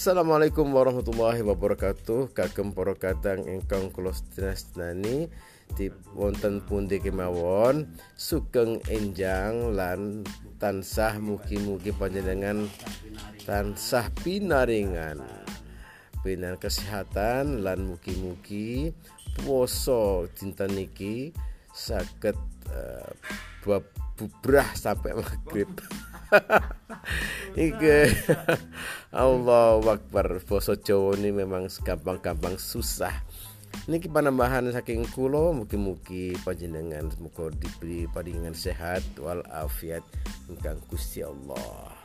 Assalamualaikum warahmatullahi wabarakatuh. Kagem para kadang ingkang kula tresnani di wonten pundi kemawon sugeng enjang lan tansah mugi-mugi panjenengan tansah pinaringan pinan kesehatan lan mugi-mugi puasa dinten niki saged uh, bubrah sampai maghrib. Ike. Allah Akbar. Boso Jawa ini memang gampang-gampang susah. Niki penambahan saking kulo mugi-mugi panjenengan semoga diberi paringan sehat wal afiat ingkang Allah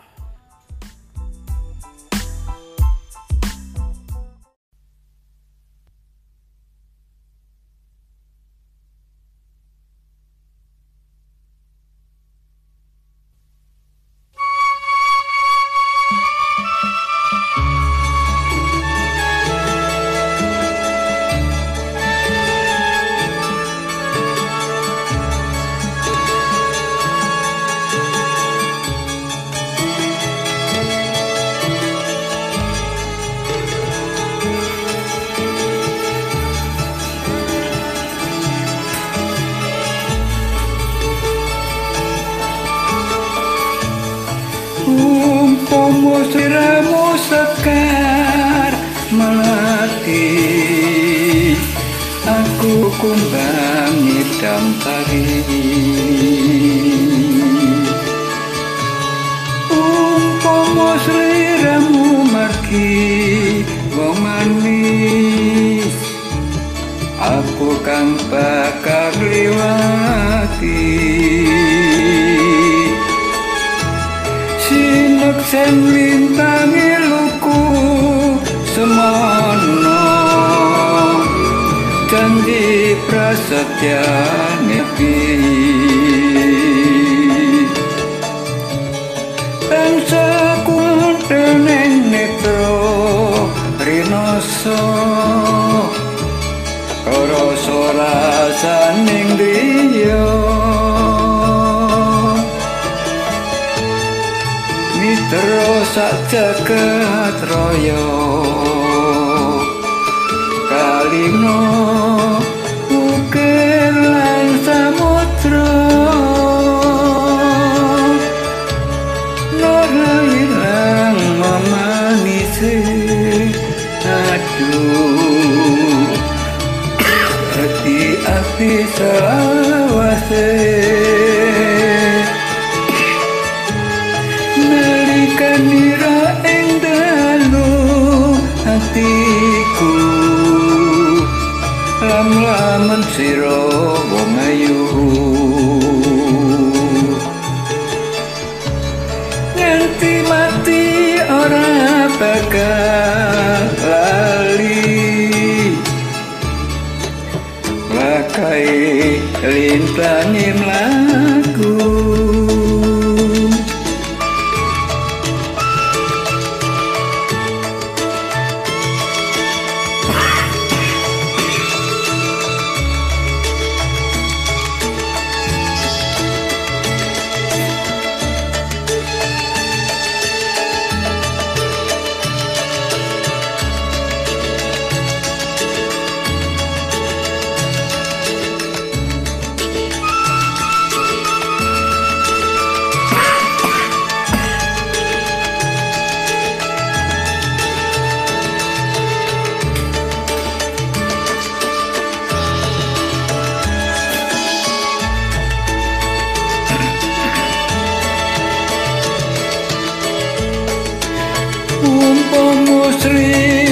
sirmu sekar melati aku kumbang hitam pari umpomo sirmu marki wong manis aku kan bakar lewati sen lintangi luku semono. Janji prasetya nepi pensa kuteneng netro rinoso rasa rasa ning dia terus ceket royo kalino atiku lam-laman siro wong ayu. Nganti mati ora bakal lali. Lakai lintangi melati victory.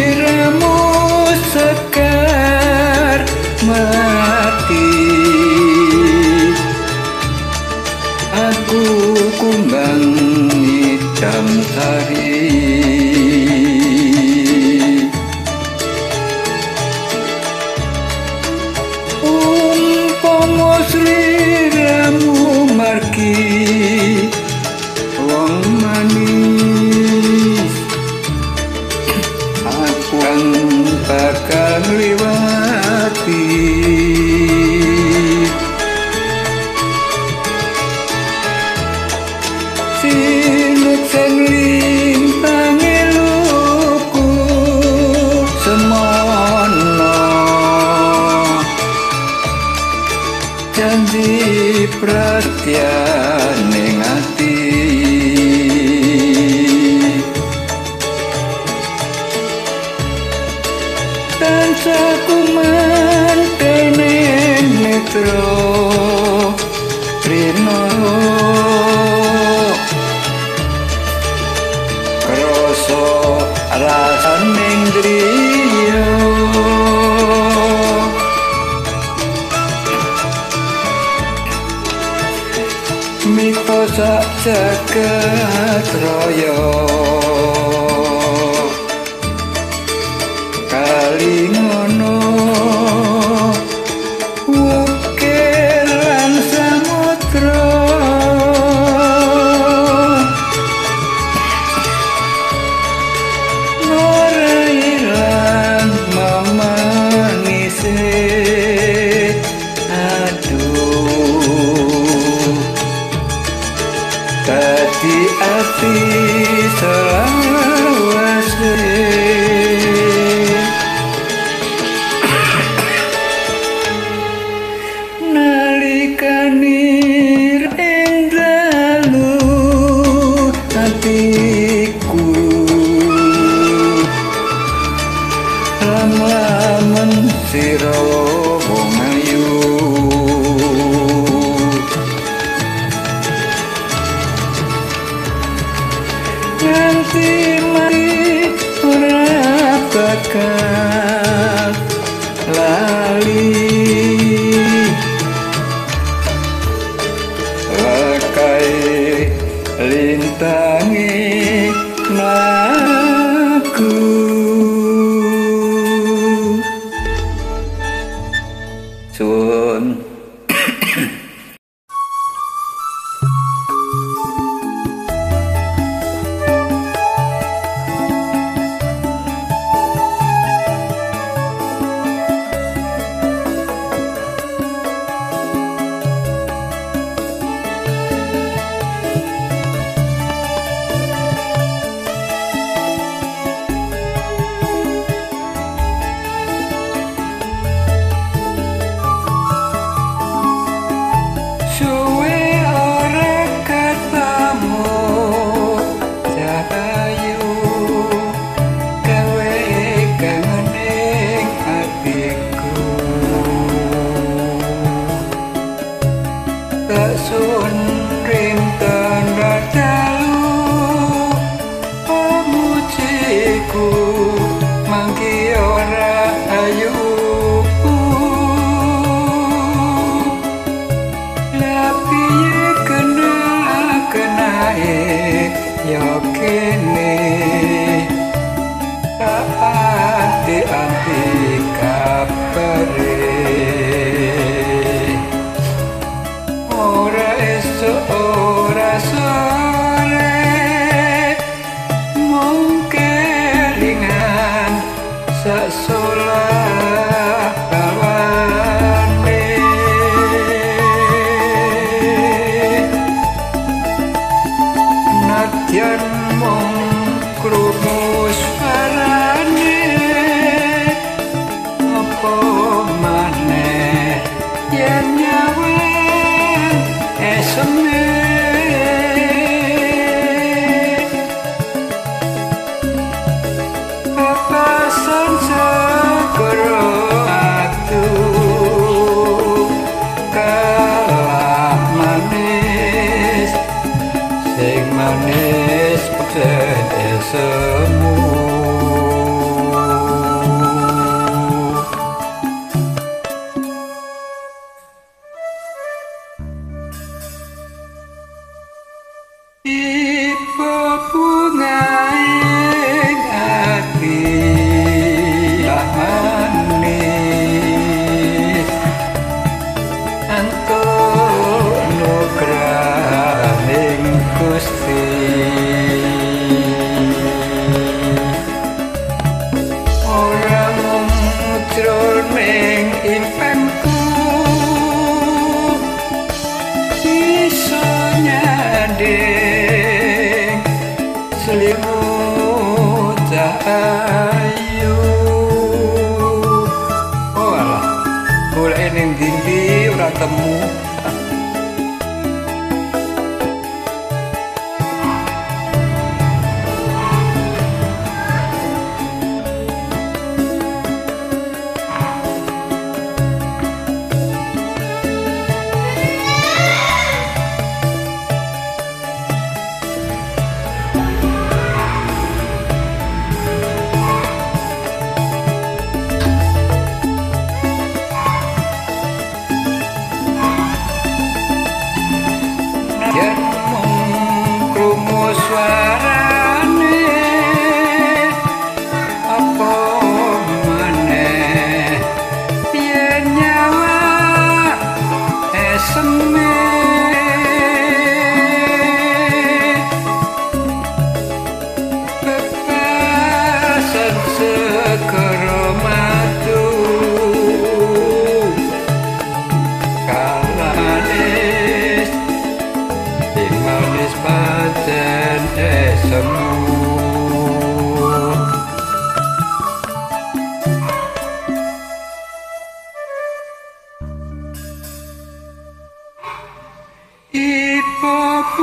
sakuman kene netro. Rino kroso rasan mendri Mito sak ceket royong bali ngono amor. away. That